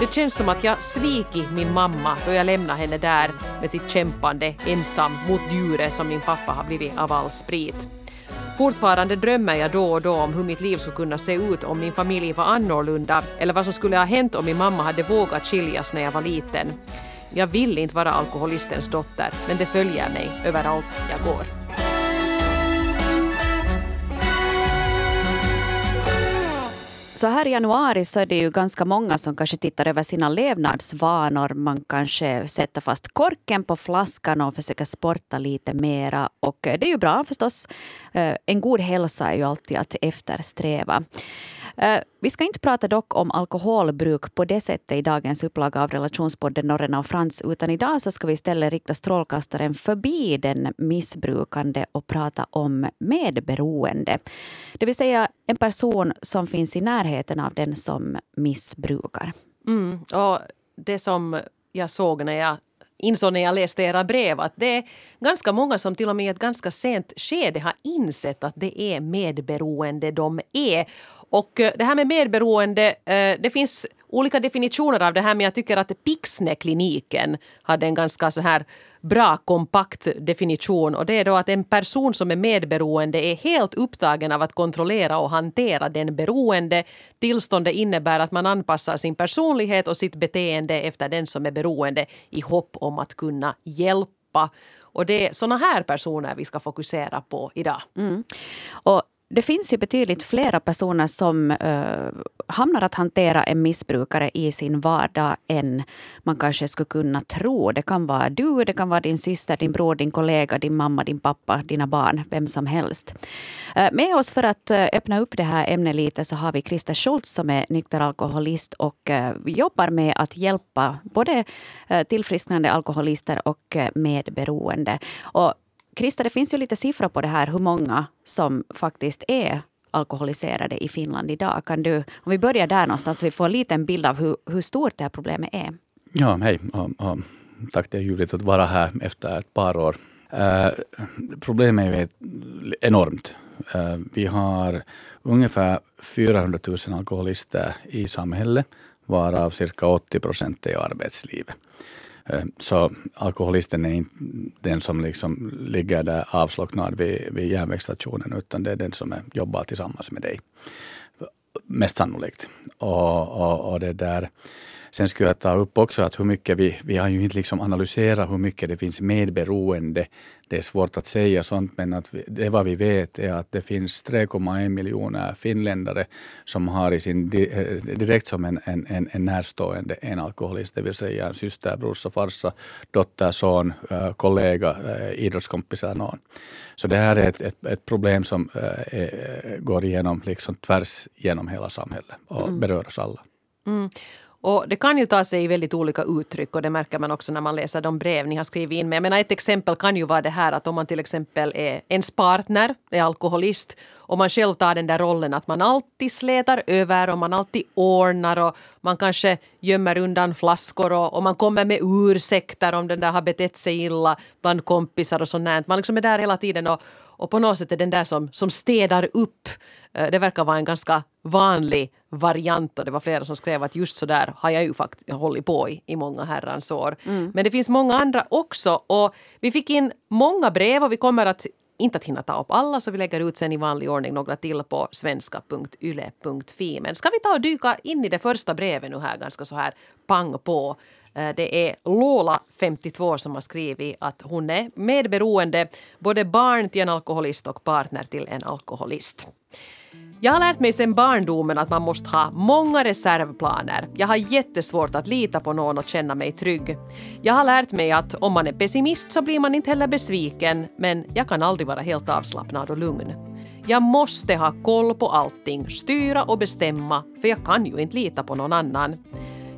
Det känns som att jag svikit min mamma då jag lämnade henne där med sitt kämpande ensam mot djuret som min pappa har blivit av all sprit. Fortfarande drömmer jag då och då om hur mitt liv skulle kunna se ut om min familj var annorlunda eller vad som skulle ha hänt om min mamma hade vågat skiljas när jag var liten. Jag vill inte vara alkoholistens dotter, men det följer mig överallt jag går. Så här i januari så är det ju ganska många som kanske tittar över sina levnadsvanor. Man kanske sätter fast korken på flaskan och försöker sporta lite mera. Och eh, det är ju bra förstås. Eh, en god hälsa är ju alltid att eftersträva. Eh, vi ska inte prata dock om alkoholbruk på det sättet i dagens upplaga av relationspodden Norrena och Frans, utan idag så ska vi istället rikta strålkastaren förbi den missbrukande och prata om medberoende. Det vill säga en person som finns i närheten av den som missbrukar. Mm, och det som jag såg när jag insåg när jag läste era brev att det är ganska många som till och med i ett ganska sent skede har insett att det är medberoende de är. Och eh, det här med medberoende, eh, det finns olika definitioner av det här men jag tycker att Pixne-kliniken hade en ganska så här bra kompakt definition och det är då att en person som är medberoende är helt upptagen av att kontrollera och hantera den beroende. Tillståndet innebär att man anpassar sin personlighet och sitt beteende efter den som är beroende i hopp om att kunna hjälpa. Och det är såna här personer vi ska fokusera på idag. Mm. Och det finns ju betydligt flera personer som uh, hamnar att hantera en missbrukare i sin vardag än man kanske skulle kunna tro. Det kan vara du, det kan vara din syster, din bror, din kollega, din mamma, din pappa, dina barn, vem som helst. Uh, med oss för att uh, öppna upp det här ämnet lite så har vi Christer Schultz som är nykter alkoholist och jobbar med att hjälpa både tillfrisknande alkoholister och medberoende. Och Krista, det finns ju lite siffror på det här, hur många som faktiskt är alkoholiserade i Finland idag. Kan du, om vi börjar där någonstans så vi får en liten bild av hur, hur stort det här problemet är. Ja, hej. Och, um, tack, det är ljuvligt att vara här efter ett par år. Uh, problemet är enormt. Uh, vi har ungefär 400 000 alkoholister i samhället, varav cirka 80 procent är i arbetslivet. Eh, så alkoholisten är inte den som liksom ligger där avslocknad vid, vid järnvägsstationen, utan det är den som jobbar tillsammans med dig. Mest sannolikt. Och, och, och det där Sen skulle jag ta upp också att hur mycket vi, vi har ju inte liksom analyserat hur mycket det finns medberoende. Det är svårt att säga sånt, men att vi, det vad vi vet är att det finns 3,1 miljoner finländare som har i sin, eh, direkt som en, en, en närstående en alkoholist, det vill säga en syster, brorsa, farsa, dotter, son, eh, kollega, eh, idrottskompisar, någon. Så det här är ett, ett, ett problem som är, går igenom liksom tvärs genom hela samhället och mm. berör oss alla. Mm. Och det kan ju ta sig i väldigt olika uttryck och det märker man också när man läser de brev ni har skrivit in. Men jag menar ett exempel kan ju vara det här att om man till exempel är ens partner, är alkoholist och man själv tar den där rollen att man alltid slätar över och man alltid ordnar och man kanske gömmer undan flaskor och, och man kommer med ursäkter om den där har betett sig illa bland kompisar och sånt. Man liksom är där hela tiden och, och på något sätt är den där som, som städar upp. Eh, det verkar vara en ganska vanlig variant och det var flera som skrev att just så där har jag ju faktiskt hållit på i, i många herrans år. Mm. Men det finns många andra också och vi fick in många brev och vi kommer att inte att hinna ta upp alla så vi lägger ut sen i vanlig ordning några till på svenska.yle.fi. Men ska vi ta och dyka in i det första brevet nu här ganska så här pang på. Eh, det är Lola, 52, som har skrivit att hon är medberoende, både barn till en alkoholist och partner till en alkoholist. Jag har lärt mig sedan barndomen att man måste ha många reservplaner. Jag har jättesvårt att lita på någon och känna mig trygg. Jag har lärt mig att om man är pessimist så blir man inte heller besviken, men jag kan aldrig vara helt avslappnad och lugn. Jag måste ha koll på allting, styra och bestämma, för jag kan ju inte lita på någon annan.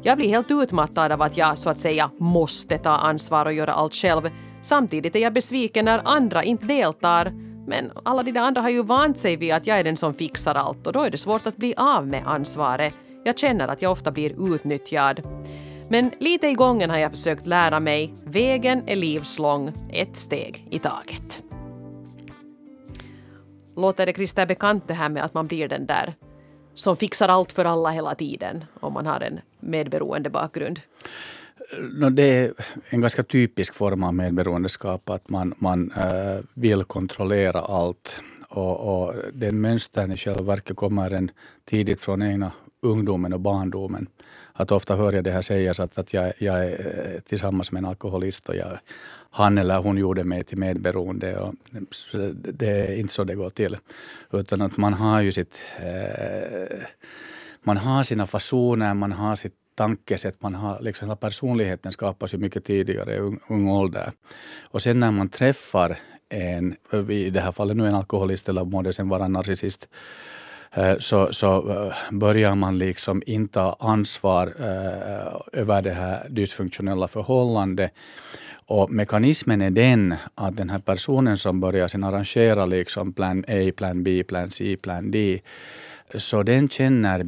Jag blir helt utmattad av att jag så att säga måste ta ansvar och göra allt själv. Samtidigt är jag besviken när andra inte deltar men alla de där andra har ju vant sig vid att jag är den som fixar allt och då är det svårt att bli av med ansvaret. Jag känner att jag ofta blir utnyttjad. Men lite i gången har jag försökt lära mig, vägen är livslång, ett steg i taget. Låter det Christer bekant det här med att man blir den där som fixar allt för alla hela tiden om man har en medberoende bakgrund? No, det är en ganska typisk form av medberoendeskap att man, man äh, vill kontrollera allt. Och, och den mönstern i själva verket kommer en tidigt från egna ungdomen och barndomen. Att ofta hör jag det här sägas att, att jag, jag är tillsammans med en alkoholist och jag, han eller hon gjorde mig till medberoende. Och det är inte så det går till. Utan att man har ju sitt... Eh, man har sina fasoner, man har sitt tankesätt, man har liksom, hela personligheten skapas ju mycket tidigare i ung, ung ålder. Och sen när man träffar en, i det här fallet nu en alkoholist eller må det sen vara en narcissist, eh, så, så eh, börjar man liksom inte ha ansvar eh, över det här dysfunktionella förhållandet. Och mekanismen är den att den här personen som börjar sen arrangera liksom plan A, plan B, plan C, plan D så den känner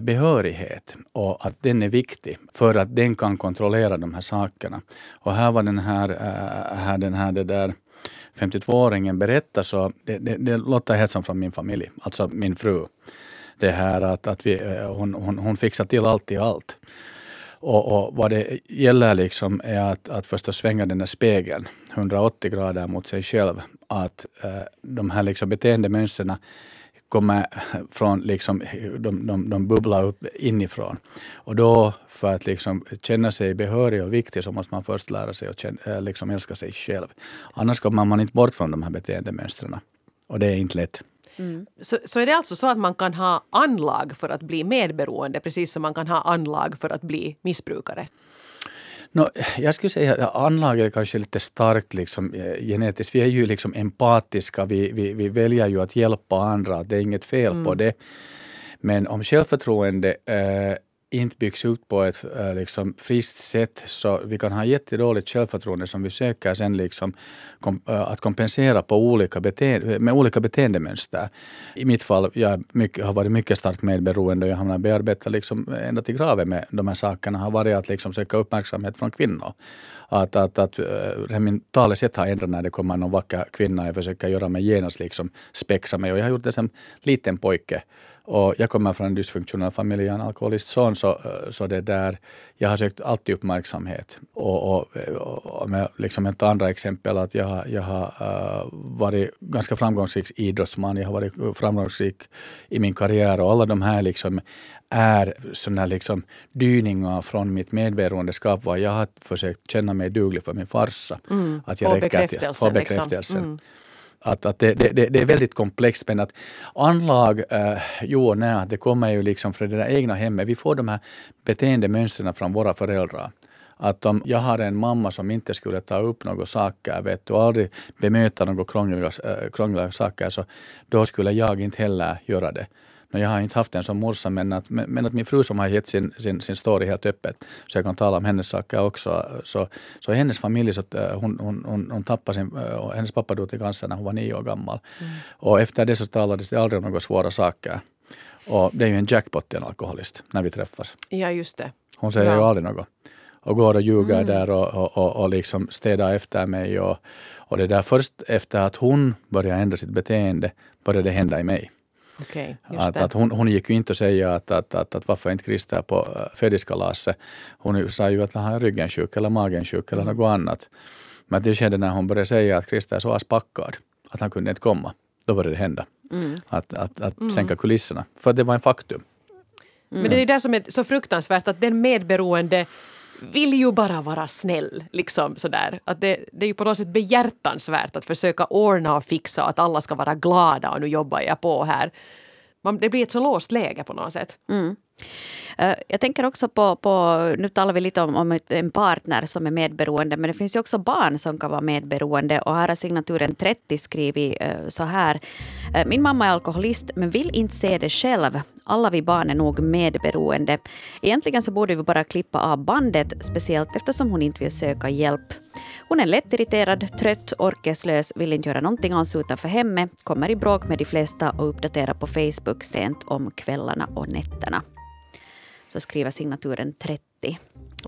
behörighet och att den är viktig för att den kan kontrollera de här sakerna. Och här var den här, äh, här, den här det där 52-åringen berättar så det, det, det låter helt som från min familj, alltså min fru. Det här att, att vi, eh, hon, hon, hon fixar till allt i allt. Och, och, vad det gäller liksom är att, att förstås svänga den där spegeln 180 grader mot sig själv. Att äh, de här liksom beteendemönstren kommer från, liksom, de, de, de bubblar upp inifrån. Och då, för att liksom känna sig behörig och viktig, så måste man först lära sig att känna, eh, liksom älska sig själv. Annars kommer man inte bort från de här beteendemönstren. Och det är inte lätt. Mm. Så, så är det alltså så att man kan ha anlag för att bli medberoende precis som man kan ha anlag för att bli missbrukare? No, jag skulle säga att anlaget är kanske lite starkt liksom, eh, genetiskt. Vi är ju liksom empatiska. Vi, vi, vi väljer ju att hjälpa andra. Det är inget fel mm. på det. Men om självförtroende eh, inte byggs ut på ett äh, liksom, friskt sätt så vi kan ha jättedåligt självförtroende som vi söker sen liksom, kom, äh, att kompensera på olika beteende, med olika beteendemönster. I mitt fall jag mycket, har varit mycket starkt medberoende och jag har bearbetat liksom, ända till graven med de här sakerna har varit att liksom, söka uppmärksamhet från kvinnor. Att, att, att äh, min talesätt har ändrat när det kommer någon vacker kvinna. Jag försöker göra mig genast liksom, spexa mig och jag har gjort det som liten pojke och jag kommer från en dysfunktionell familj, jag är en alkoholistson, så, så det där, jag har sökt alltid uppmärksamhet. Och, och, och med liksom ett andra exempel, att jag, jag har uh, varit ganska framgångsrik idrottsman, jag har varit framgångsrik i min karriär och alla de här liksom är sådana liksom dyningar från mitt medberoendeskap, jag har försökt känna mig duglig för min farsa. Mm, att jag få bekräftelsen. Få bekräftelsen. Liksom. Mm att, att det, det, det, är väldigt komplext. Men att anlag, eh, jo, nej, det kommer ju liksom från det där egna hemmet. Vi får de här beteendemönstren från våra föräldrar. Att om jag har en mamma som inte skulle ta upp några saker, vet du, aldrig bemöta några krångliga, äh, krångliga saker, så då skulle jag inte heller göra det. Jag har inte haft en som morsa, men att, men att min fru som har gett sin, sin, sin story helt öppet, så jag kan tala om hennes saker också. Så, så hennes familj, så att, eh, hon, hon, hon, hon tappade sin, eh, hennes pappa dog till cancer när hon var nio år gammal. Mm. Och efter det så talades det aldrig om några svåra saker. Och det är ju en jackpot i en alkoholist när vi träffas. Ja, just det. Hon säger ja. ju aldrig något. Och går och ljuger mm. där och, och, och, och liksom städar efter mig. Och, och det där först efter att hon började ändra sitt beteende började det hända i mig. Okay, att, att hon, hon gick ju inte att säga att, att, att, att varför inte Christer på äh, födelsedagskalaset. Hon sa ju att han har ryggen sjuk eller magen sjuk eller mm. något annat. Men det skedde när hon började säga att Christer är så aspackad att han kunde inte komma. Då började det hända. Mm. Att, att, att mm. sänka kulisserna. För det var en faktum. Men det är det som är så fruktansvärt att den medberoende vill ju bara vara snäll. Liksom sådär. Att det, det är ju på något sätt behjärtansvärt att försöka ordna och fixa att alla ska vara glada och nu jobbar jag på här. Man, det blir ett så låst läge på något sätt. Mm. Eh, jag tänker också på, på, nu talar vi lite om, om en partner som är medberoende, men det finns ju också barn som kan vara medberoende. Och här har signaturen 30 skrivit eh, så här. Eh, min mamma är alkoholist, men vill inte se det själv. Alla vi barn är nog medberoende. Egentligen så borde vi bara klippa av bandet, speciellt eftersom hon inte vill söka hjälp. Hon är lättirriterad, trött, orkeslös, vill inte göra någonting alls utanför hemmet, kommer i bråk med de flesta och uppdaterar på Facebook sent om kvällarna och nätterna så skriver signaturen 30.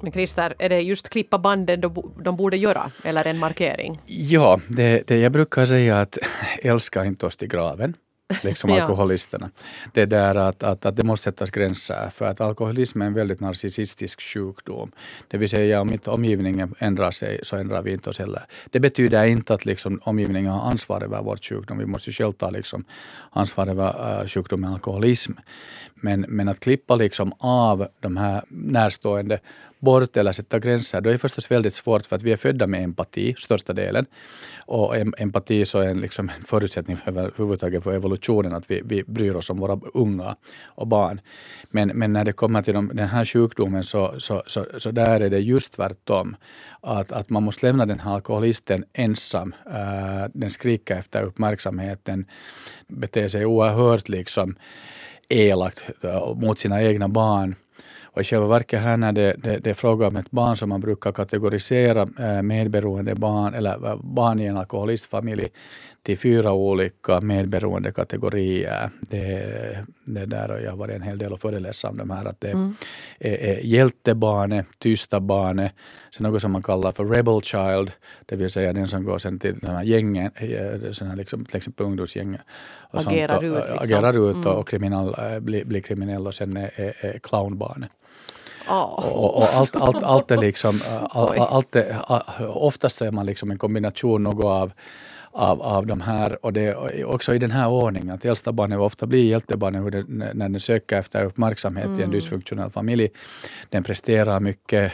Men Christer, är det just klippa banden de borde göra eller en markering? Ja, det, det jag brukar säga att älska inte oss till graven. Liksom alkoholisterna. Det där att, att, att det måste sättas gränser för att alkoholism är en väldigt narcissistisk sjukdom. Det vill säga om inte omgivningen ändrar sig så ändrar vi inte oss heller. Det betyder inte att liksom omgivningen har ansvar över vår sjukdom. Vi måste själv ta liksom ansvar över uh, sjukdomen alkoholism. Men, men att klippa liksom av de här närstående bort eller sätta gränser, då är det förstås väldigt svårt för att vi är födda med empati, största delen. Och em- empati så är en, liksom en förutsättning för överhuvudtaget för evolutionen, att vi, vi bryr oss om våra unga och barn. Men, men när det kommer till de, den här sjukdomen så, så, så, så där är det just tvärtom. Att, att man måste lämna den här alkoholisten ensam. Uh, den skriker efter uppmärksamheten, beter sig oerhört liksom elakt mot sina egna barn. Och i själva verket här när det, det, det är fråga om ett barn som man brukar kategorisera eh, medberoende barn eller eh, barn i en alkoholistfamilj till fyra olika medberoende kategorier. Det, det där och jag har varit en hel del och föreläst om de här. Att det Mm. är, är hjältebarnet, tysta barnet, sen något som man kallar för rebel child, det vill säga den som går sen till de här gängen, eh, såna här liksom, till exempel ungdomsgäng. Och Agerar sånt, och, ut, liksom. Agerar ut Mm. och, och kriminal, blir, blir kriminell och sen är, är, är clownbarnet. Åh. Och, och allt, allt, allt är liksom, all, allt är, oftast är man liksom en kombination något av av, av de här och det är också i den här ordningen att äldsta barnet ofta blir hjältebarnet när den söker efter uppmärksamhet i en dysfunktionell familj. Den presterar mycket,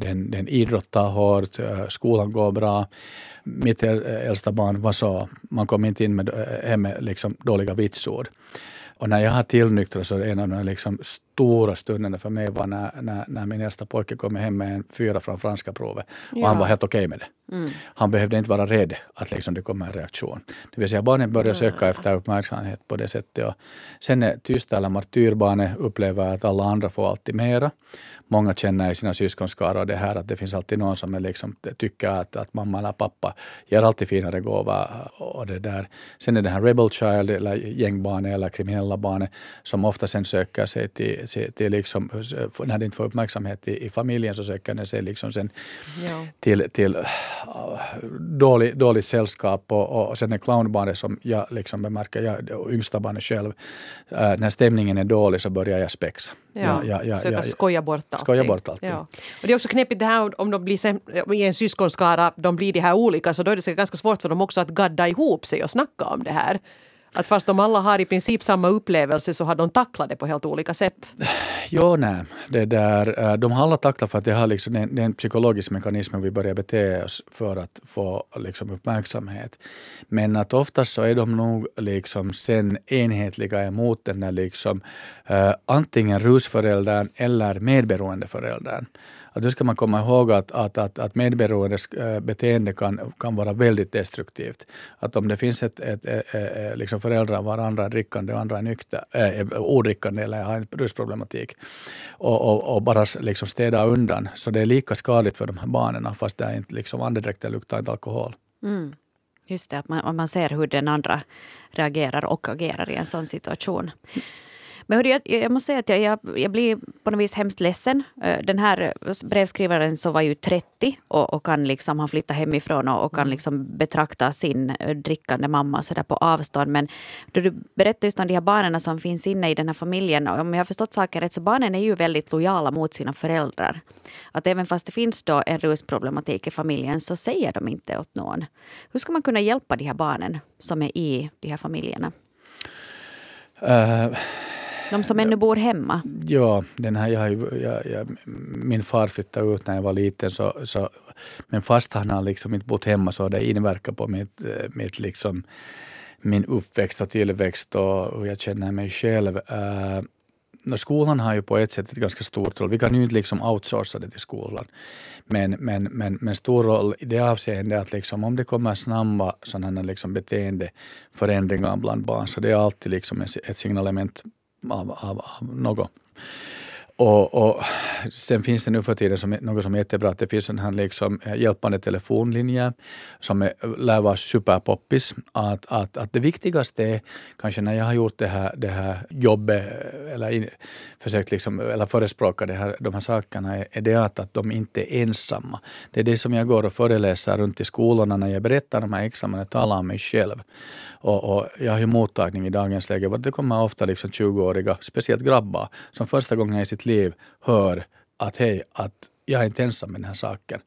den, den idrottar hårt, skolan går bra. Mitt äl- äldsta barn var så, man kom inte in med, hem med liksom dåliga vitsord. Och när jag har tillnyktrat så är en av de liksom stora stunderna för mig var när, när, när min äldsta pojke kom hem med en fyra från franska provet. Och Ja. han var helt okej med det. Mm. Han behövde inte vara rädd att liksom det kommer en reaktion. Det vill säga barnen börjar söka efter uppmärksamhet på det sättet. Och sen är tysta eller martyrbarnet upplever att alla andra får alltid mera. Många känner i sina syskonskaror det här att det finns alltid någon som är liksom, tycker att, att mamma eller pappa ger alltid finare gåva. Och det där. Sen är det här rebel child eller gängbarnet eller kriminella barnet som ofta sen söker sig till, till, liksom, när det inte får uppmärksamhet i, i familjen så söker den sig liksom sen Ja. till, till äh, dålig, dåligt sällskap och, och sen är clownbarnet som jag liksom bemärker, jag, yngsta barnet själv, äh, när stämningen är dålig så börjar jag spexa. Ja, Jag- jag- jag- söka jag- skoja bort. Skoja bort allting. Ja. Och det är också knepigt det här om- de blir i en syskonskara, de blir de här olika, så då är det ganska svårt för dem också att gadda ihop sig och snacka om det här. Att fast de alla har i princip samma upplevelse så har de tacklat det på helt olika sätt. Jo, nej. Det där, eh, de har alla tacklat för att det, har liksom, det, är en, psykologisk mekanism vi börjar bete oss för att få liksom, uppmärksamhet. Men att oftast så är de nog liksom sen enhetliga emot den där liksom, eh, antingen rusföräldern eller medberoendeföräldern. Att då ska man komma ihåg att, att, att, att medberoendes eh, beteende kan, kan vara väldigt destruktivt. Att om det finns ett, ett, ett, ett liksom föräldrar varandra är drickande och andra är nykter, äh, odrickande eller har en rusproblematik och, och, och bara liksom städa undan. Så det är lika skadligt för de här barnen fast det är inte liksom andedräkten luktar inte alkohol. Mm. Just det, att man, man ser hur den andra reagerar och agerar i en sån situation. Men hörru, jag, jag måste säga att jag, jag, jag blir på något vis hemskt ledsen. Eh, Den här brevskrivaren så var ju 30 och, och kan liksom ha flyttat hemifrån och, och kan liksom betrakta sin eh, drickande mamma så där på avstånd. Men då du berättar just om de här barnen som finns inne i den här familjen. Om jag har förstått saken rätt så barnen är ju väldigt lojala mot sina föräldrar. Att även fast det finns då en rusproblematik i familjen så säger de inte åt någon. Hur ska man kunna hjälpa de här barnen som är i de här familjerna? Uh, de som ännu bor hemma. Ja, den här, jag, jag, jag, min far flyttade ut när jag var liten. Så, så, men fast han har liksom inte bott hemma så har det inverkat på mitt, eh, mitt liksom, min uppväxt och tillväxt och hur jag känner mig själv. Uh, skolan har ju på ett sätt ett ganska stort roll. Vi kan ju inte liksom outsourca det till skolan. Men, men, men, men stor roll i det avseendet att liksom, om det kommer snabba sådana liksom beteendeförändringar bland barn så det är alltid liksom ett signalement av, av, av något. Och, och sen finns det nu för tiden som, något som är jättebra, att det finns en här liksom eh, hjälpande telefonlinje som är, lär vara superpoppis. Att, att, att det viktigaste är, kanske när jag har gjort det här, det här jobbet eller in, försökt liksom, eller förespråka det här, de här sakerna, är, är det att, att de inte är ensamma. Det är det som jag går och föreläser runt i skolorna när jag berättar de här examina, talar om mig själv. Och, och jag har ju mottagning i dagens läge. Det kommer ofta liksom 20-åriga, speciellt grabbar, som första gången i sitt liv hör att hej, att jag är inte ensam med den här saken.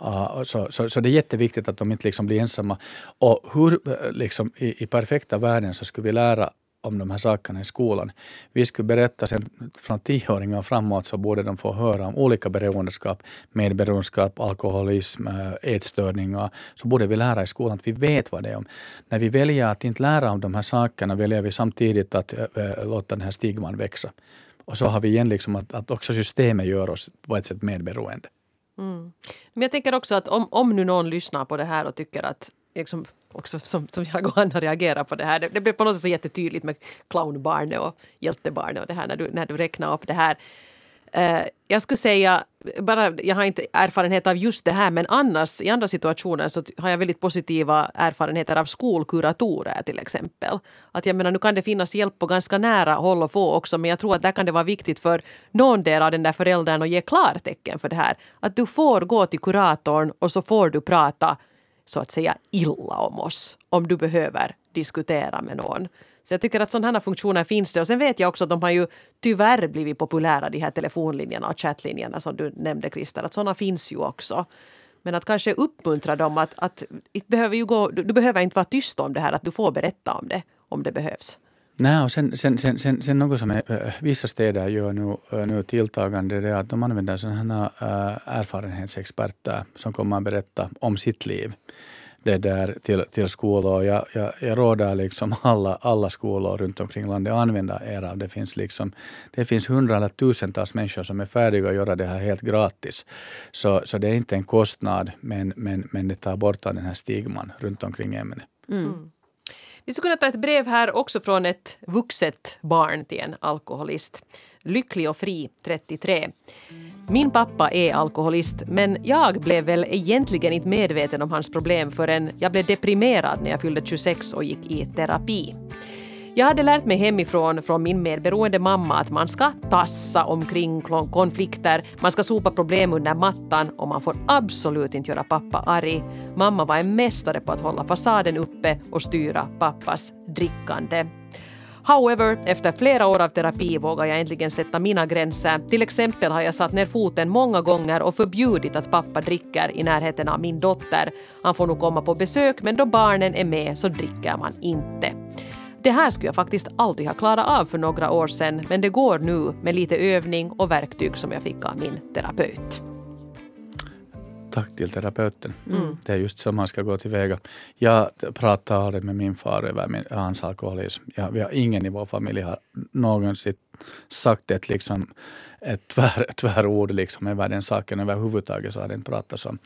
Ja. Uh, så, så, så, det är jätteviktigt att de inte liksom blir ensamma. Och hur, liksom, i, i perfekta världen så skulle vi lära om de här sakerna i skolan. Vi skulle berätta sen från tioåringar och framåt så borde de få höra om olika beroendeskap, medberoendeskap, alkoholism, eh, ätstörningar. Så borde vi lära i skolan att vi vet vad det är om. När vi väljer att inte lära om de här sakerna väljer vi samtidigt att äh, låta den här stigman växa. Och så har vi igen liksom att, att också systemet gör oss på ett sätt medberoende. Mm. Men jag tänker också att om, om nu någon lyssnar på det här och tycker att liksom, också som, som jag och Anna reagerar på det här. Det, det blev på något sätt så jättetydligt med clownbarnet och hjältebarnet och det här när du, när du räknar upp det här. Uh, jag skulle säga, bara, jag har inte erfarenhet av just det här men annars i andra situationer så har jag väldigt positiva erfarenheter av skolkuratorer till exempel. Att jag menar nu kan det finnas hjälp på ganska nära håll och få också men jag tror att där kan det vara viktigt för någon del av den där föräldern att ge klartecken för det här. Att du får gå till kuratorn och så får du prata så att säga illa om oss om du behöver diskutera med någon. Så jag tycker att sådana här funktioner finns det. Och sen vet jag också att de har ju tyvärr blivit populära, de här telefonlinjerna och chattlinjerna som du nämnde Christer. Att sådana finns ju också. Men att kanske uppmuntra dem att, att behöver ju gå, du behöver inte vara tyst om det här, att du får berätta om det om det behövs. Nej, och sen, sen, sen, sen, sen något som är, äh, vissa städer gör nu, äh, nu tilltagande det är att de använder sådana här äh, erfarenhetsexperter som kommer att berätta om sitt liv det där till, till skolor. Jag, jag, jag råder liksom alla, alla skolor runt omkring landet att använda era. Det finns, liksom, det finns hundra eller tusentals människor som är färdiga att göra det här helt gratis. Så, så det är inte en kostnad, men, men, men det tar bort den här stigman runt omkring ämnet. Mm. Vi skulle kunna ta ett brev här också från ett vuxet barn till en alkoholist. Lycklig och fri, 33. Min pappa är alkoholist men jag blev väl egentligen inte medveten om hans problem förrän jag blev deprimerad när jag fyllde 26 och gick i terapi. Jag hade lärt mig hemifrån från min medberoende mamma att man ska tassa omkring konflikter, man ska sopa problem under mattan och man får absolut inte göra pappa arg. Mamma var en mästare på att hålla fasaden uppe och styra pappas drickande. However, efter flera år av terapi vågar jag äntligen sätta mina gränser. Till exempel har jag satt ner foten många gånger och förbjudit att pappa dricker i närheten av min dotter. Han får nog komma på besök men då barnen är med så dricker man inte. Det här skulle jag faktiskt aldrig ha klarat av för några år sedan men det går nu med lite övning och verktyg som jag fick av min terapeut. Tack till terapeuten. Mm. Det är just så man ska gå tillväga. Jag pratar aldrig med min far över min, hans alkoholism. Jag, vi har ingen i vår familj har någonsin sagt ett, liksom, ett tvär, tvärord liksom över den saken överhuvudtaget. Så har inte pratats om.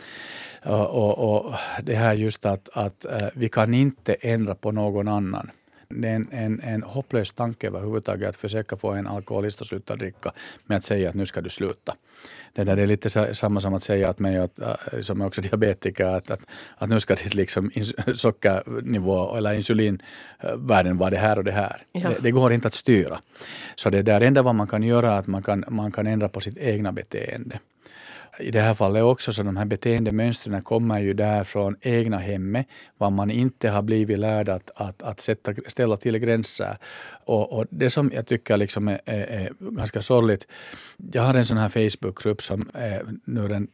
Och, och, och, det här just att, att uh, vi kan inte ändra på någon annan. Det är en, en, en hopplös tanke överhuvudtaget att försöka få en alkoholist att sluta dricka med att säga att nu ska du sluta. Det, där är lite samma som att säga att mig, att, äh, som är också diabetiker, att, att, att nu ska ditt liksom sockernivå eller insulinvärden vara det här och det här. Ja. Det, det, går inte att styra. Så det där enda vad man kan göra är att man kan, man kan ändra på sitt egna beteende i det här fallet också, så de här beteendemönstren kommer ju där från egna hemmet, var man inte har blivit lärd att, att, att sätta, ställa till gränser. Och, och det som jag tycker liksom är, är, är, ganska sorgligt, jag har en sån här Facebookgrupp som är, nu den,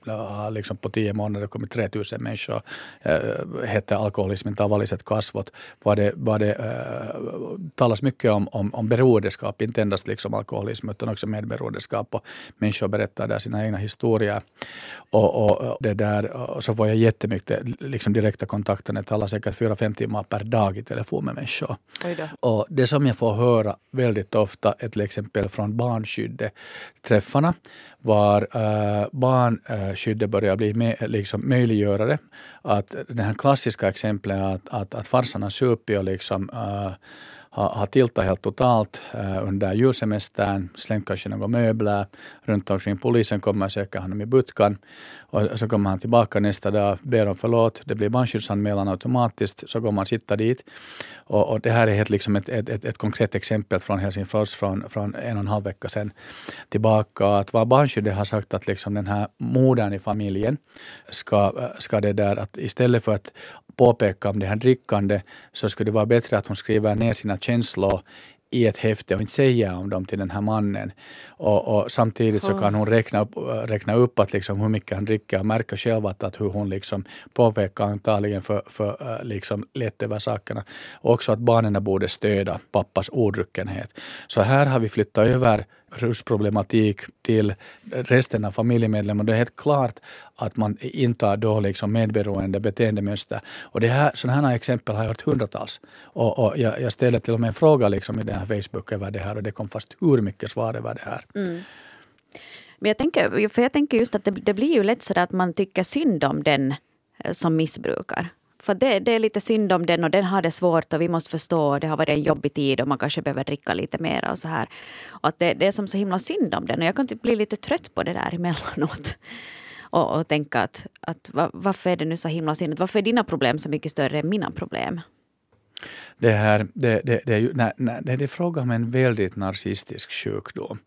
liksom på tio månader kommit 3000 människor, äh, heter Alkoholismen tavalliset kasvot, var det, var det äh, talas mycket om, om, om beroendeskap, inte endast liksom alkoholism utan också medberoendeskap och människor berättar där sina egna historier. Och, och, det där, och så får jag jättemycket liksom direkta kontakter. Jag talar säkert fyra fem timmar per dag i telefon med människor. Och det som jag får höra väldigt ofta är till exempel från barnskyddet träffarna var äh, barnskyddet börjar bli med, liksom möjliggörare. Att det här klassiska exemplet att, att, att farsan har supit och liksom äh, har, har tiltat helt totalt eh, under julsemestern, slängt kanske några möbler runt omkring. Polisen kommer och söker honom i Butkan och så kommer han tillbaka nästa dag, ber om förlåt, det blir barnskyddsanmälan automatiskt, så går man sitta dit. Och, och det här är helt liksom ett, ett, ett, ett, konkret exempel från Helsingfors från, från en och en halv vecka sedan tillbaka. Att vad barnskyddet har sagt att liksom den här modern i familjen ska, eh, ska det där att istället för att påpeka om det här drickande så skulle det vara bättre att hon skriver ner sina känslor i ett häfte och inte säga om dem till den här mannen. Och, och samtidigt så kan hon räkna upp, räkna upp att liksom hur mycket han dricker och märka själv att, att hur hon liksom påpekar antagligen för, för uh, liksom lätt över sakerna. Och också att barnen borde stödja pappas ordruckenhet. Så här har vi flyttat över rusproblematik till resten av familjemedlemmarna. Det är helt klart att man intar då liksom medberoende beteendemönster. Och det här, sådana här exempel har jag hört hundratals. Och, och jag, jag ställde till och med en fråga liksom i den här Facebook över det här och det kom fast hur mycket svar över det här. Mm. Men jag tänker, för jag tänker just att det, det blir ju lätt så att man tycker synd om den eh, som missbrukar. För det, det, är lite synd om den och den har det svårt och vi måste förstå det har varit en jobbig tid och man kanske behöver dricka lite mer och så här. Och att det, det är som så himla synd om den och jag kan typ bli lite trött på det där emellanåt. Och, och tänka att, att varför är det nu så himla synd? Varför är dina problem så mycket större än mina problem? Det, här, det, det, det, är, ju, nej, nej, det är fråga om en väldigt narcissistisk sjukdom.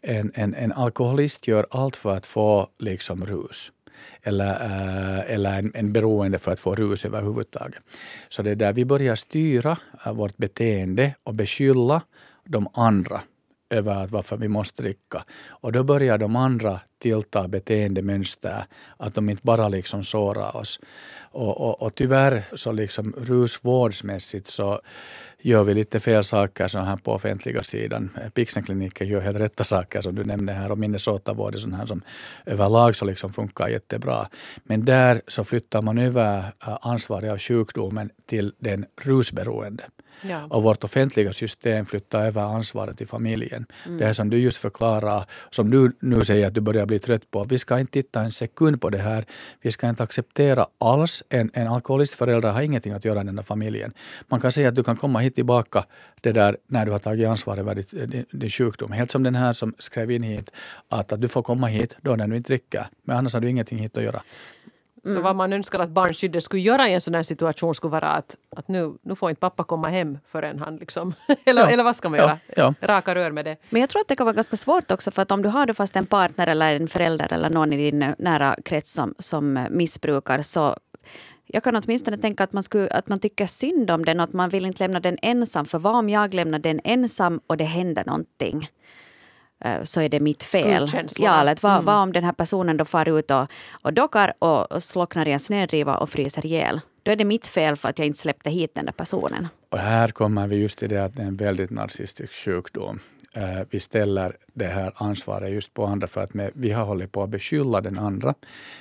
En, en, en alkoholist gör allt för att få liksom rus eller, eh, eller en, en beroende för att få rus överhuvudtaget. Så det är där vi börjar styra eh, vårt beteende och beskylla de andra över varför vi måste dricka. Och då börjar de andra tillta beteendemönster, att de inte bara liksom sårar oss. Och, och, och tyvärr så liksom rusvårdsmässigt så gör vi lite fel saker så här på offentliga sidan. Pixenkliniken gör helt rätta saker som du nämnde här och Minnesota-vård är sån här som överlag så liksom funkar jättebra. Men där så flyttar man över äh, ansvaret av sjukdomen till den rusberoende. Ja. Och vårt offentliga system flyttar över ansvaret till familjen. Mm. Det här som du just förklarar, som du nu säger att du börjar bli trött på. Vi ska inte titta en sekund på det här. Vi ska inte acceptera alls. En, en alkoholistförälder har ingenting att göra i den här familjen. Man kan säga att du kan komma hit tillbaka det där när du har tagit ansvar över din, din sjukdom. Helt som den här som skrev in hit, att, att du får komma hit då när du inte dricker. Men annars har du ingenting hit att göra. Mm. Så vad man önskar att barnskyddet skulle göra i en sån här situation skulle vara att, att nu, nu får inte pappa komma hem förrän han liksom... eller, ja. eller vad ska man göra? Ja. Raka rör med det. Men jag tror att det kan vara ganska svårt också för att om du har du fast en partner eller en förälder eller någon i din nära krets som, som missbrukar så jag kan åtminstone tänka att man, skulle, att man tycker synd om den och att man vill inte lämna den ensam. För vad om jag lämnar den ensam och det händer någonting? Eh, så är det mitt fel. Ja, eller vad, mm. vad om den här personen då far ut och, och dockar och, och slocknar i en snödriva och fryser ihjäl? Då är det mitt fel för att jag inte släppte hit den där personen. Och här kommer vi just till det att det är en väldigt narcissistisk sjukdom. Eh, vi ställer det här ansvaret just på andra för att vi har hållit på att beskylla den andra,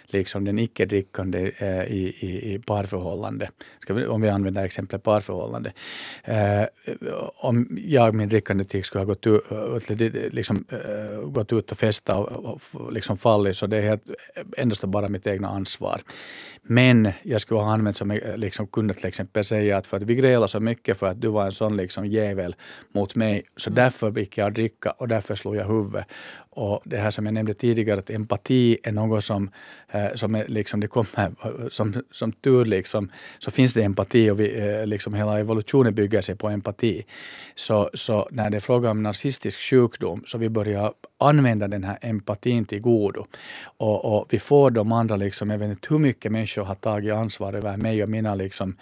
liksom den icke-drickande eh, i, i, i parförhållande. Vi, om vi använder exemplet parförhållande. Eh, om jag, min drickande tik, skulle ha gått ut, liksom, gått ut och festat och, och liksom fallit, så det är helt, endast bara mitt egna ansvar. Men jag skulle ha använt som liksom, kunnat till exempel säga att för att vi grälade så mycket för att du var en sån liksom jävel mot mig, så mm. därför gick jag dricka och därför slog jag huvudet. Och det här som jag nämnde tidigare, att empati är något som, eh, som är liksom, det kommer som, som tur liksom, så finns det empati och vi, eh, liksom hela evolutionen bygger sig på empati. Så, så när det är fråga om narcissistisk sjukdom så vi börjar använda den här empatin till godo. Och, och vi får de andra, liksom, jag vet inte hur mycket människor har tagit ansvar över mig och mina, liksom,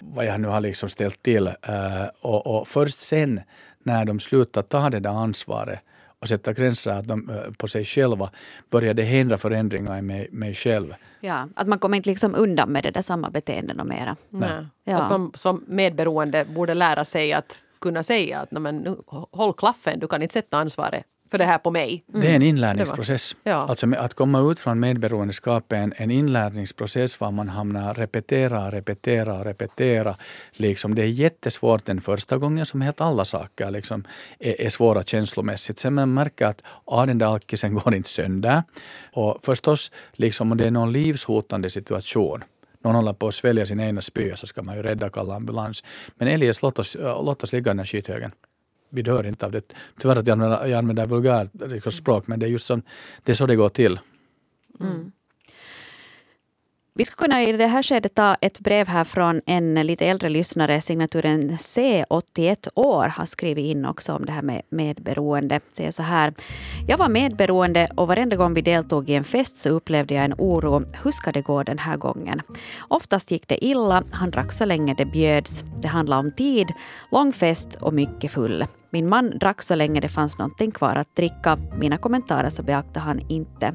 vad jag nu har liksom ställt till. Eh, och, och först sen när de slutar ta det där ansvaret och sätta gränser att de, eh, på sig själva börjar det hindra förändringar i mig, mig själv. Ja, att man kommer inte liksom undan med det där samma beteendet och mera. Nej. Ja. Att man som medberoende borde lära sig att kunna säga att men, nu, håll klaffen, du kan inte sätta ansvaret för det här på mig. Mm. Det är en inlärningsprocess. Ja. Alltså att komma ut från medberoendeskap är en, en inlärningsprocess var man hamnar repetera, repetera, repetera. Liksom det är jättesvårt den första gången som helt alla saker liksom är, är svåra känslomässigt. Sen man märker att ah, den där alkisen går inte sönder. Och förstås, liksom, om det är någon livshotande situation någon håller på att svälja sin ena spya så ska man ju rädda kalla ambulans. Men eljest låt oss, låt oss ligga i den här skithögen vi dör inte av det. Tyvärr att jag använder, jag använder vulgär liksom, språk, men det är just som, det är så det går till. Mm. Vi skulle kunna i det här skedet ta ett brev här från en lite äldre lyssnare. Signaturen C, 81 år, har skrivit in också om det här med medberoende. Säger så här. Jag var medberoende och varenda gång vi deltog i en fest så upplevde jag en oro. Hur ska det gå den här gången? Oftast gick det illa. Han drack så länge det bjöds. Det handlade om tid, lång fest och mycket full. Min man drack så länge det fanns någonting kvar att dricka. Mina kommentarer så beaktade han inte.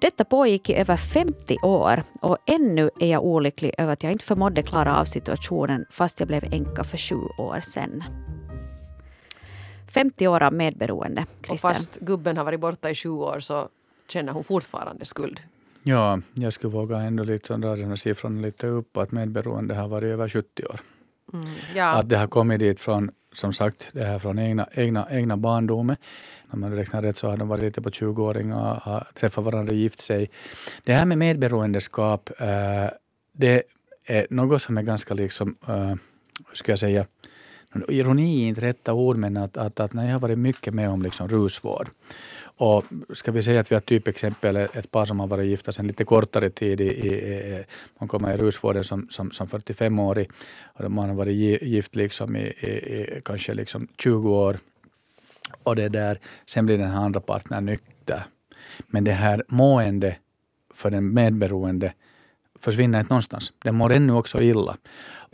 Detta pågick i över 50 år och ännu är jag olycklig över att jag inte förmådde klara av situationen fast jag blev änka för sju år sedan. 50 år av medberoende. Och fast gubben har varit borta i sju år så känner hon fortfarande skuld. Ja, jag skulle våga ändå lite dra den här siffran lite upp, att medberoende har varit över 70 år. Mm, ja. Att det har kommit dit från som sagt, det här från egna, egna, egna barndomen. När man räknar rätt så har de varit lite på 20-åringar, har träffat varandra och gift sig. Det här med medberoendeskap, äh, det är något som är ganska liksom, äh, hur ska jag säga, ironi är inte rätta ord, men att, att, att när jag har varit mycket med om liksom rusvård och ska vi säga att vi har typexempel ett par som har varit gifta sedan lite kortare tid. I, i, man kommer i rusvården som, som, som 45-årig och man har varit gift liksom i, i, kanske liksom 20 år. Och det där, sen blir den här andra partnern nykter. Men det här mående för den medberoende försvinner inte någonstans. Den mår ännu också illa.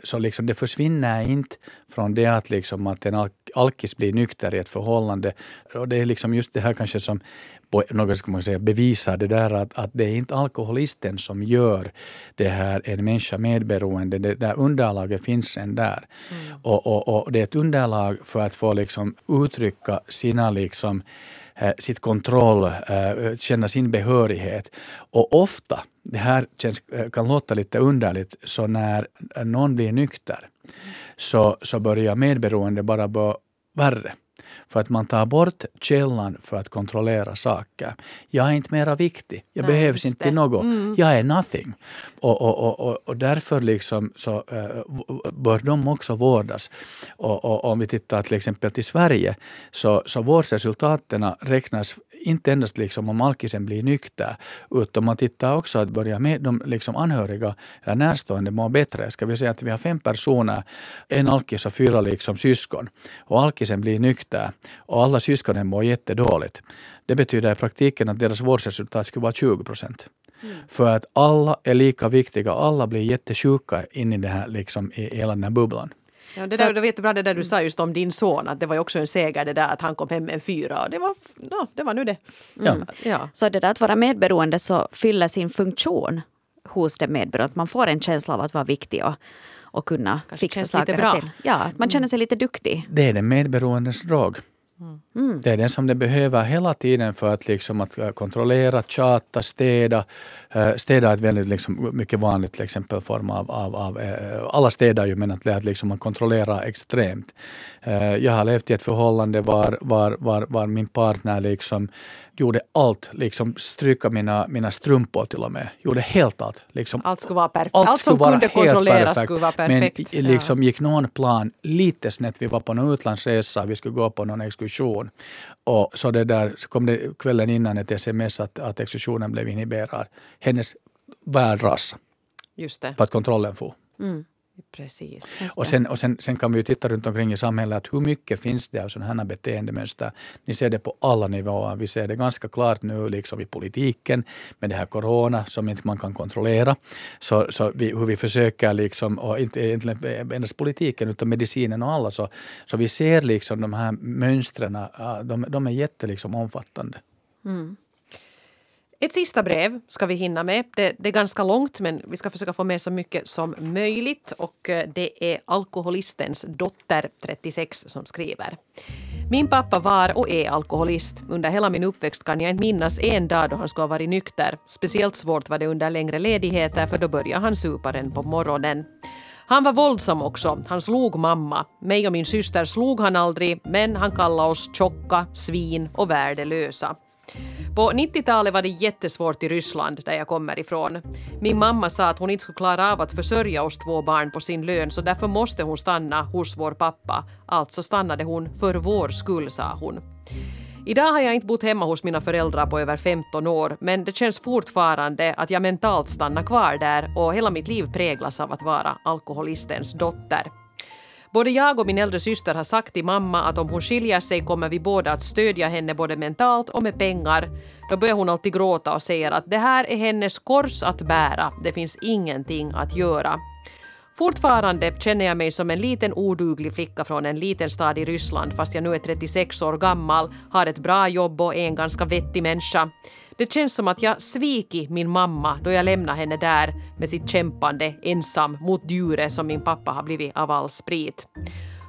Så liksom det försvinner inte från det att, liksom att en alkis blir nykter i ett förhållande. Och det är liksom just det här kanske som på något ska man säga, bevisar det där att, att det är inte alkoholisten som gör det här en människa medberoende. Det där underlaget finns en där. Mm. Och, och, och, det är ett underlag för att få liksom uttrycka sina liksom, Eh, sitt kontroll, eh, känna sin behörighet. Och ofta det här känns, eh, kan låta lite underligt, så när någon blir nykter så, så börjar medberoende bara bli värre. För att man tar bort källan för att kontrollera saker. Jag är inte mera viktig. Jag Nej, behövs inte till något. Mm. Jag är nothing. Och, och, och, och därför liksom så, uh, bör de också vårdas. Och, och, om vi tittar till exempel till Sverige så, så vårdresultaten räknas inte endast liksom om alkisen blir nykter, utan man tittar också att börja med de liksom anhöriga eller närstående mår bättre. Ska vi säga att vi har fem personer, en alkis och fyra liksom syskon, och alkisen blir nykter och alla syskonen mår jättedåligt. Det betyder i praktiken att deras vårdresultat skulle vara 20 procent. Mm. För att alla är lika viktiga, alla blir jättesjuka in i, det här, liksom, i hela den här bubblan. Ja, det, där, det var jättebra det där du sa just om din son, att det var ju också en seger det där att han kom hem med en fyra. Och det, var, no, det var nu det. Mm. Ja. Så det där att vara medberoende så fyller sin funktion hos den medberoende. Att man får en känsla av att vara viktig och, och kunna Kanske fixa saker till. Ja, att man känner sig lite duktig. Det är den medberoendes drag. Mm. Det är den som den behöver hela tiden för att, liksom, att äh, kontrollera, tjata, städa. Äh, städa är ett väldigt liksom, mycket vanligt exempel form av, av, av äh, alla städar ju men att, att liksom, man kontrollerar extremt. Jag har levt i ett förhållande var, var, var, var min partner liksom gjorde allt, liksom stryka mina, mina strumpor till och med. Gjorde helt allt. Liksom, allt skulle vara perfekt. Allt, allt som kunde kontrolleras skulle vara perfekt. Men liksom ja. gick någon plan lite snett. Vi var på någon utlandsresa, vi skulle gå på någon exkursion. Och så, det där, så kom det kvällen innan ett sms att, att exkursionen blev inhiberad. Hennes värld rasade. För att kontrollen for. Mm. Precis. Och, sen, och sen, sen, kan vi titta runt omkring i samhället att hur mycket finns det av sådana här beteendemönster. Ni ser det på alla nivåer. Vi ser det ganska klart nu liksom i politiken med det här corona som inte man kan kontrollera. Så, så vi, hur vi försöker, liksom, och inte, inte endast politiken utan medicinen och alla, så, så vi ser liksom de här mönstren, de, de är jätte liksom, omfattande. Mm. Ett sista brev ska vi hinna med. Det, det, är ganska långt men vi ska försöka få med så mycket som möjligt. Och eh, det är alkoholistens dotter 36 som skriver. Min pappa var och är alkoholist. Under hela min uppväxt kan jag inte minnas en dag då han skulle ha varit nykter. Speciellt svårt var det under längre ledigheter för då började han supa den på morgonen. Han var våldsam också. Han slog mamma. Mig och min syster slog han aldrig, men han kallade oss tjocka, svin och värdelösa. På 90-talet var det jättesvårt i Ryssland, där jag kommer ifrån. Min mamma sa att hon inte skulle klara av att försörja oss två barn på sin lön så därför måste hon stanna hos vår pappa. Alltså stannade hon för vår skull, sa hon. Idag har jag inte bott hemma hos mina föräldrar på över 15 år men det känns fortfarande att jag mentalt stannar kvar där och hela mitt liv präglas av att vara alkoholistens dotter. Både jag och min äldre syster har sagt till mamma att om hon skiljer sig kommer vi båda att stödja henne både mentalt och med pengar. Då börjar hon alltid gråta och säger att det här är hennes kors att bära, det finns ingenting att göra. Fortfarande känner jag mig som en liten oduglig flicka från en liten stad i Ryssland fast jag nu är 36 år gammal, har ett bra jobb och är en ganska vettig människa. Det känns som att jag svikit min mamma då jag lämnade henne där med sitt kämpande ensam mot djuret som min pappa har blivit av all sprit.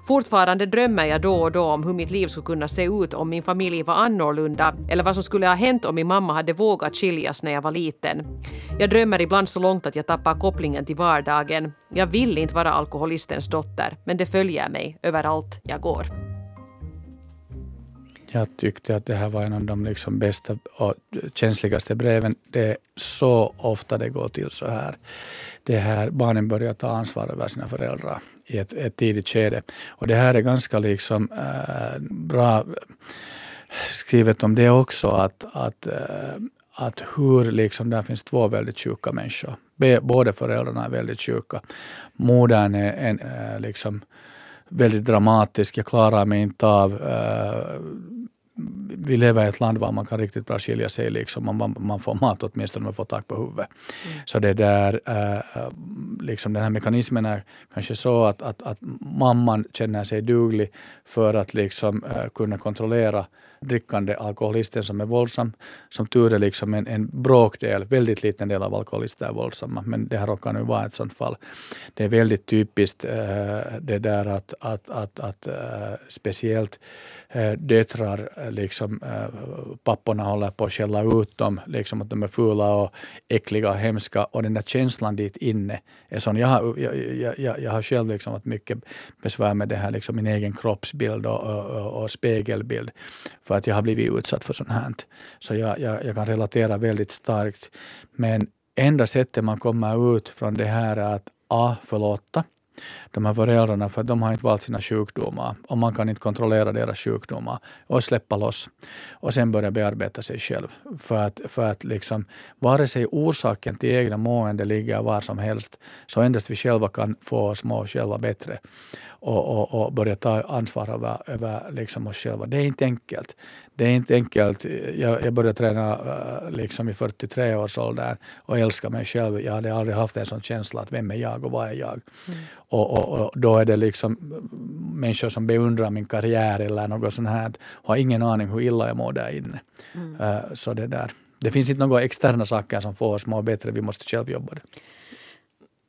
Fortfarande drömmer jag då och då om hur mitt liv skulle kunna se ut om min familj var annorlunda eller vad som skulle ha hänt om min mamma hade vågat skiljas när jag var liten. Jag drömmer ibland så långt att jag tappar kopplingen till vardagen. Jag vill inte vara alkoholistens dotter, men det följer mig överallt jag går. Jag tyckte att det här var en av de liksom bästa och känsligaste breven. Det är så ofta det går till så här. Det här barnen börjar ta ansvar över sina föräldrar i ett, ett tidigt skede. Och det här är ganska liksom, äh, bra eh, skrivet om det också. Att, att, äh, att hur liksom, där finns två väldigt sjuka människor. Båda föräldrarna är väldigt sjuka. Modern är en, äh, liksom, väldigt dramatisk. Jag klarar mig inte av vi lever i ett land var man kan riktigt bra skilja sig. Liksom. Man, man får mat åtminstone, man får tak på huvudet. Mm. Så det där, äh, liksom den här mekanismen är kanske så att, att, att mamman känner sig duglig för att liksom, äh, kunna kontrollera drickande alkoholister som är våldsam. Som tur är liksom en, en bråkdel, väldigt liten del av alkoholister är våldsamma, men det här råkar nu vara ett sånt fall. Det är väldigt typiskt äh, det där att, att, att, att äh, speciellt äh, döttrar, liksom, papporna håller på att skälla ut dem, liksom att de är fula och äckliga och hemska och den där känslan dit inne är sån. Jag har, jag, jag, jag, jag har själv liksom haft mycket besvär med det här, liksom min egen kroppsbild och, och, och spegelbild för att jag har blivit utsatt för sånt här. Så jag, jag, jag kan relatera väldigt starkt. Men enda sättet man kommer ut från det här är att A. Förlåta de här föräldrarna för de har inte valt sina sjukdomar och man kan inte kontrollera deras sjukdomar och släppa loss och sen börja bearbeta sig själv. För att, för att liksom, vare sig orsaken till egna mående ligger var som helst så endast vi själva kan få oss må själva bättre och, och, och börja ta ansvar över, över liksom oss själva. Det är inte enkelt. Det är inte enkelt. Jag, jag började träna eh, liksom i 43 års ålder och älska mig själv. Jag hade aldrig haft en sån känsla att vem är jag och vad är jag? Mm. Och, och, och, då är det liksom människor som beundrar min karriär eller något sånt här. Har ingen aning hur illa jag mår där inne. Mm. Uh, så det där. Det finns inte några externa saker som får oss må bättre. Vi måste själv jobba det.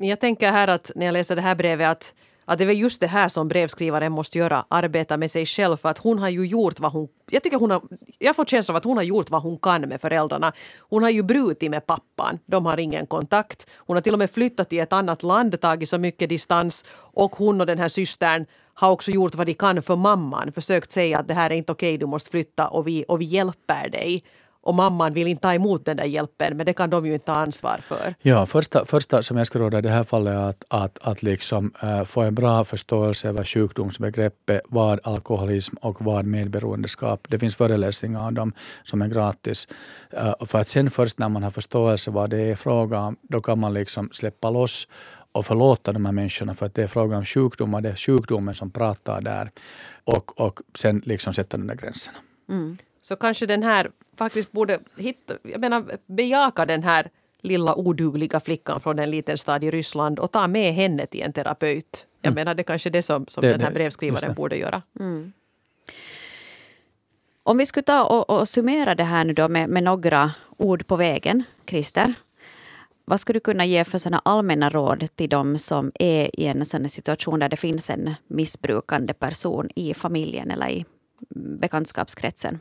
Jag tänker här att när jag läser det här brevet att att det är just det här som brevskrivaren måste göra, arbeta med sig själv för att hon har ju gjort vad hon... Jag tycker hon har... Jag får känslan av att hon har gjort vad hon kan med föräldrarna. Hon har ju brutit med pappan. De har ingen kontakt. Hon har till och med flyttat till ett annat land, tagit så mycket distans och hon och den här systern har också gjort vad de kan för mamman. Försökt säga att det här är inte okej, du måste flytta och vi, och vi hjälper dig och mamman vill inte ta emot den där hjälpen, men det kan de ju inte ta ansvar för. Ja, första, första som jag skulle råda i det här fallet är att, att, att liksom, äh, få en bra förståelse över sjukdomsbegreppet, vad alkoholism och vad medberoendeskap. Det finns föreläsningar om dem som är gratis. Äh, för att sen först när man har förståelse vad det är fråga om, då kan man liksom släppa loss och förlåta de här människorna för att det är fråga om sjukdomar. Det är sjukdomen som pratar där. Och, och sen liksom sätta de där gränserna. Mm. Så kanske den här faktiskt borde hitta, jag menar, bejaka den här lilla odugliga flickan från en liten stad i Ryssland och ta med henne till en terapeut. Jag mm. menar det är kanske det som, som det, den här brevskrivaren borde göra. Mm. Om vi skulle ta och, och, summera det här nu då med, med några ord på vägen, Christer. Vad skulle du kunna ge för såna allmänna råd till de som är i en sån situation där det finns en missbrukande person i familjen eller i bekantskapskretsen?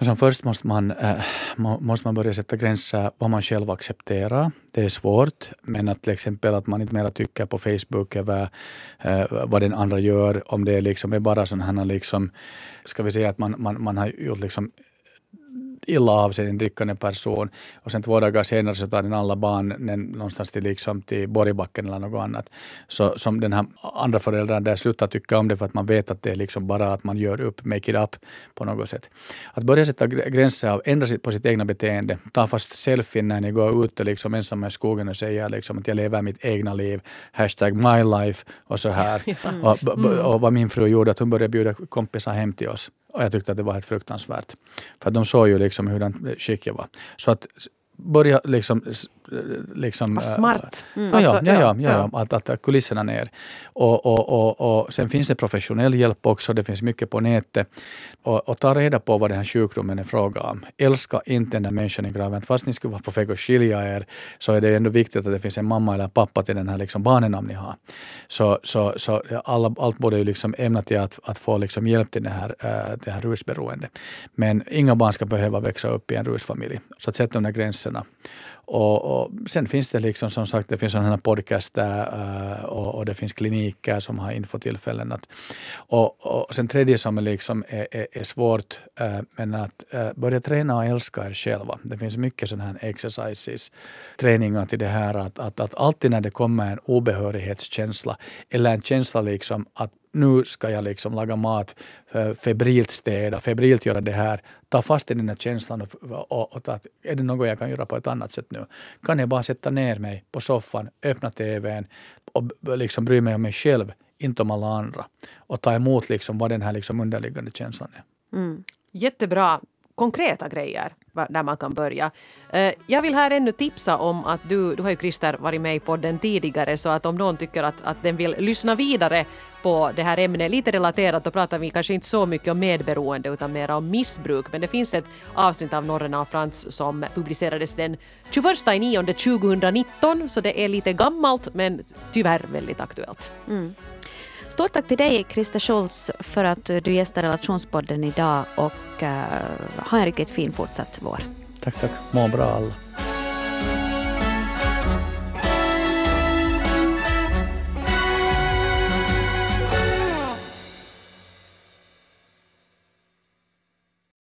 Som först måste man, äh, måste man börja sätta gränser vad man själv accepterar. Det är svårt, men att till exempel att man inte mera tycker på Facebook över äh, vad den andra gör. Om det liksom, är bara sådana här, liksom, ska vi säga att man, man, man har gjort liksom illa av sig, en drickande person. Och sen två dagar senare så tar den alla barnen någonstans till, liksom, till Borgbacken eller något annat. Så som den här andra föräldern där slutar tycka om det för att man vet att det är liksom bara att man gör upp, make it up på något sätt. Att börja sätta gränser och ändra på sitt egna beteende. Ta fast selfien när ni går ute liksom ensamma i skogen och säger liksom att jag lever mitt egna liv. Hashtag my life och så här. Mm. Och, och, vad min fru gjorde, att hon började bjuda kompisar hem till oss. Och jag tyckte att det var helt fruktansvärt. För de såg ju liksom hur skick jag var. Så att börja liksom... liksom Vad smart. Mm. Ja, ja, ja, ja, ja, Att, att kulisserna ner. Och, och, och, och sen finns det professionell hjälp också. Det finns mycket på nätet. Och, och ta reda på vad den här sjukdomen är fråga om. Älska inte den där människan i graven. Fast ni skulle vara på väg att skilja er så är det ändå viktigt att det finns en mamma eller pappa till den här liksom barnen ni har. Så, så, så alla, allt borde ju liksom ämna till att, att få liksom hjälp till det här, äh, det här rusberoende. Men inga barn ska behöva växa upp i en rusfamilj. Så att sätta de där gränserna gränserna. Och, och, sen finns det liksom som sagt det finns sådana här podcaster eh, och, och, det finns kliniker som har infotillfällen. Att, och, och sen tredje som är, liksom är, är, är svårt, eh, men att eh, börja träna och älska er själva. Det finns mycket sådana här exercises, träningar till det här att, att, att alltid när det kommer en obehörighetskänsla eller en känsla liksom att nu ska jag liksom laga mat, eh, febrilt städa, febrilt göra det här. Ta fast i den här känslan och, och, och att är det något jag kan göra på ett annat sätt nu? Kan jag bara sätta ner mig på soffan, öppna tvn och liksom bry mig om mig själv, inte om alla andra. Och ta emot liksom vad den här liksom underliggande känslan är. Mm. Jättebra konkreta grejer där man kan börja. Eh, jag vill här ännu tipsa om att du, du har ju Christer varit med i podden tidigare så att om någon tycker att, att den vill lyssna vidare på det här ämnet, lite relaterat, då pratar vi kanske inte så mycket om medberoende utan mer om missbruk. Men det finns ett avsnitt av Norrena och Frans som publicerades den 21 9 2019 så det är lite gammalt men tyvärr väldigt aktuellt. Mm. Stort tack till dig, Christer Scholz, för att du gästar Relationspodden idag och uh, ha en riktigt fin fortsatt vår. Tack, tack. Må bra alla.